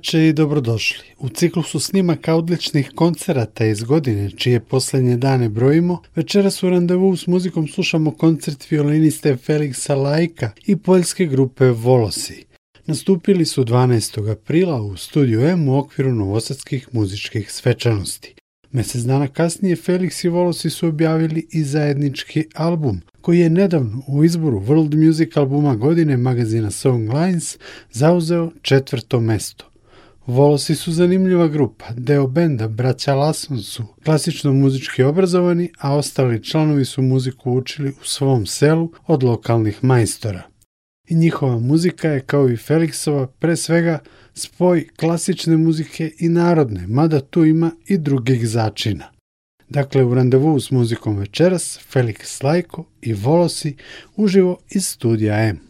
veče i dobrodošli. U ciklusu snimaka odličnih koncerata iz godine, čije posljednje dane brojimo, večeras u randevu s muzikom slušamo koncert violiniste Feliksa Lajka i poljske grupe Volosi. Nastupili su 12. aprila u Studiju M u okviru novosadskih muzičkih svečanosti. Mjesec dana kasnije Felix i Volosi su objavili i zajednički album, koji je nedavno u izboru World Music albuma godine magazina Songlines zauzeo četvrto mesto. Volosi su zanimljiva grupa, deo benda Braća Lason su klasično muzički obrazovani, a ostali članovi su muziku učili u svom selu od lokalnih majstora. I njihova muzika je kao i Felixova pre svega spoj klasične muzike i narodne, mada tu ima i drugih začina. Dakle, u randevu s muzikom večeras Felix Slajko i Volosi uživo iz studija M.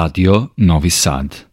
Radio Novi Sad.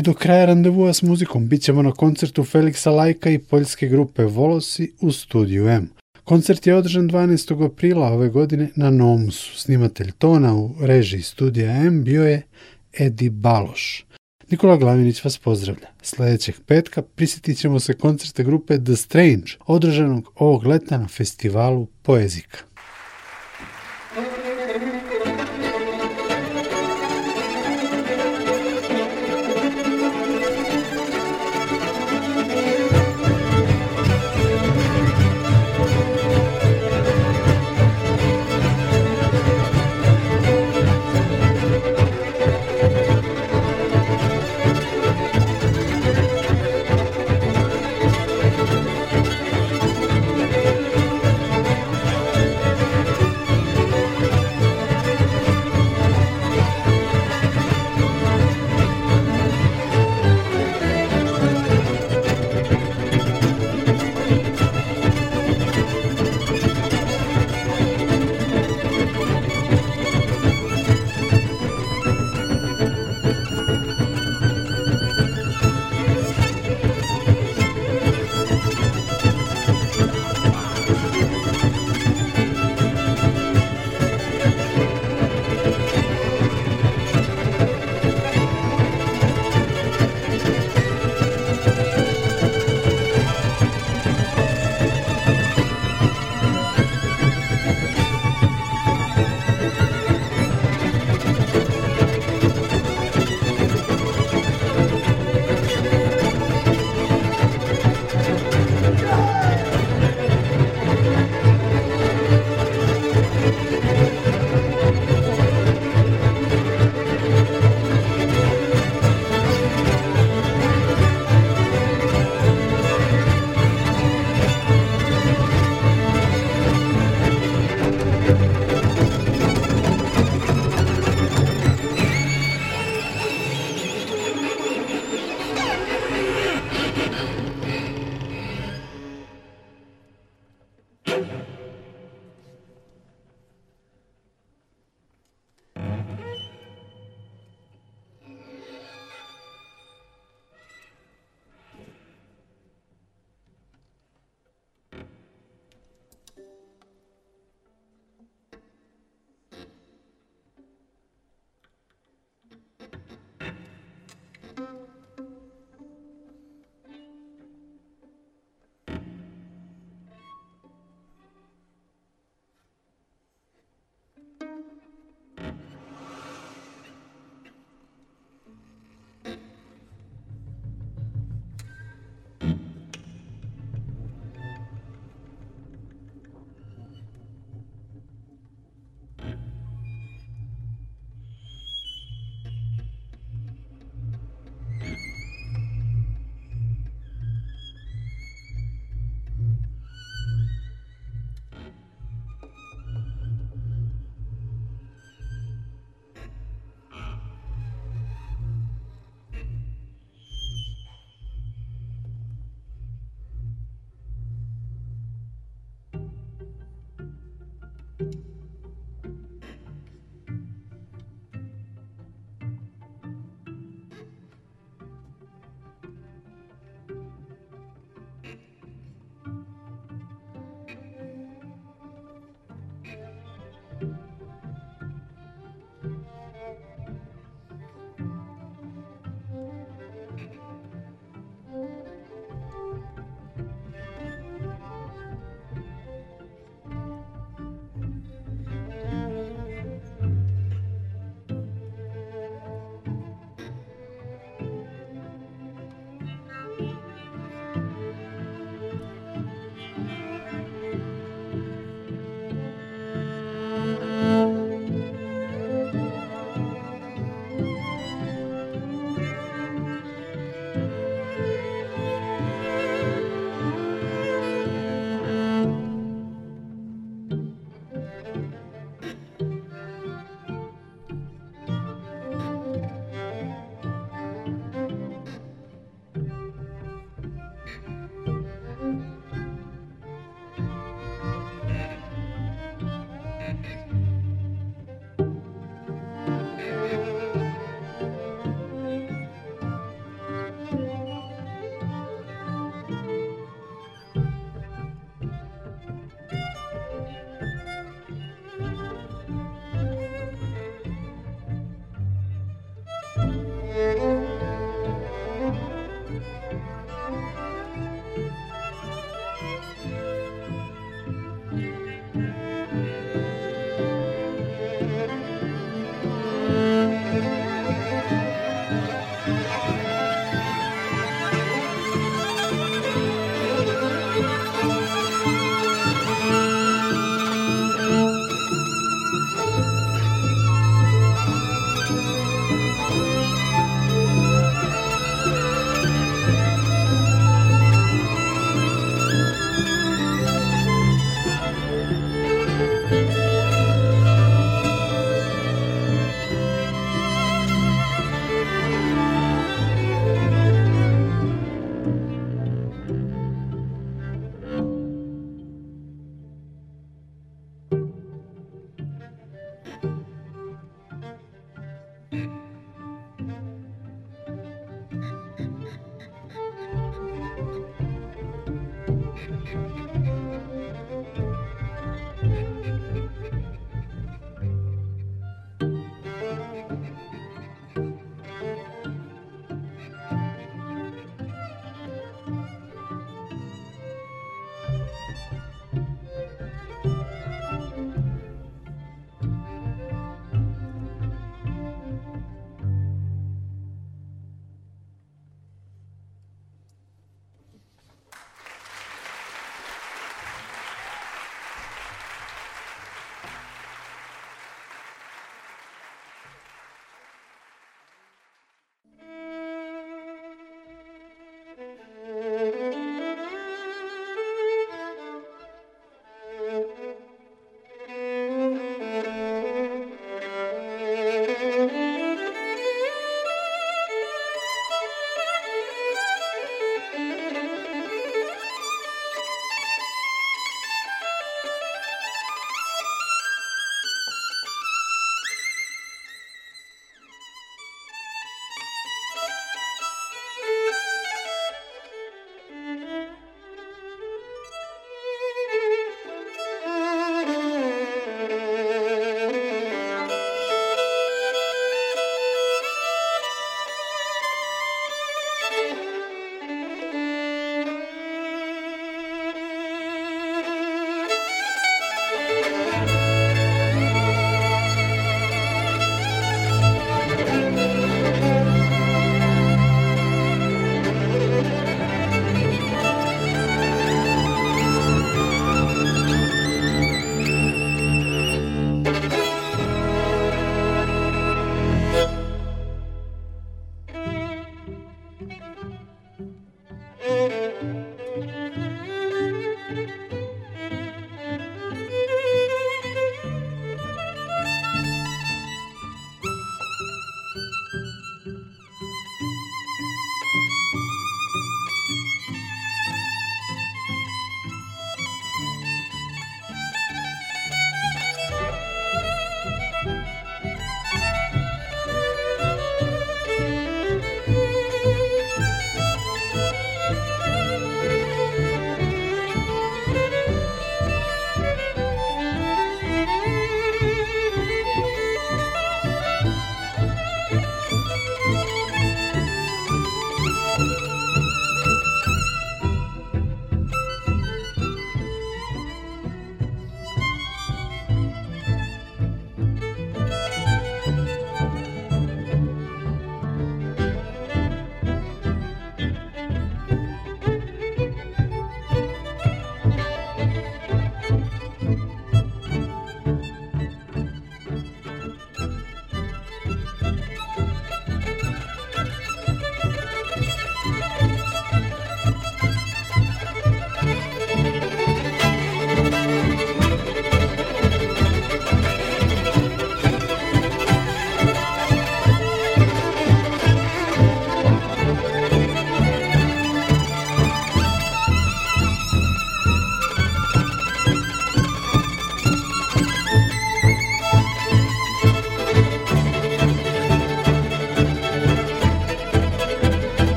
i do kraja randevua s muzikom bit ćemo na koncertu Feliksa Lajka i poljske grupe Volosi u studiju M. Koncert je održan 12. aprila ove godine na Nomusu. Snimatelj tona u režiji studija M bio je Edi Baloš. Nikola Glavinić vas pozdravlja. Sljedećeg petka prisjetit ćemo se koncerte grupe The Strange, održanog ovog leta na festivalu Poezika.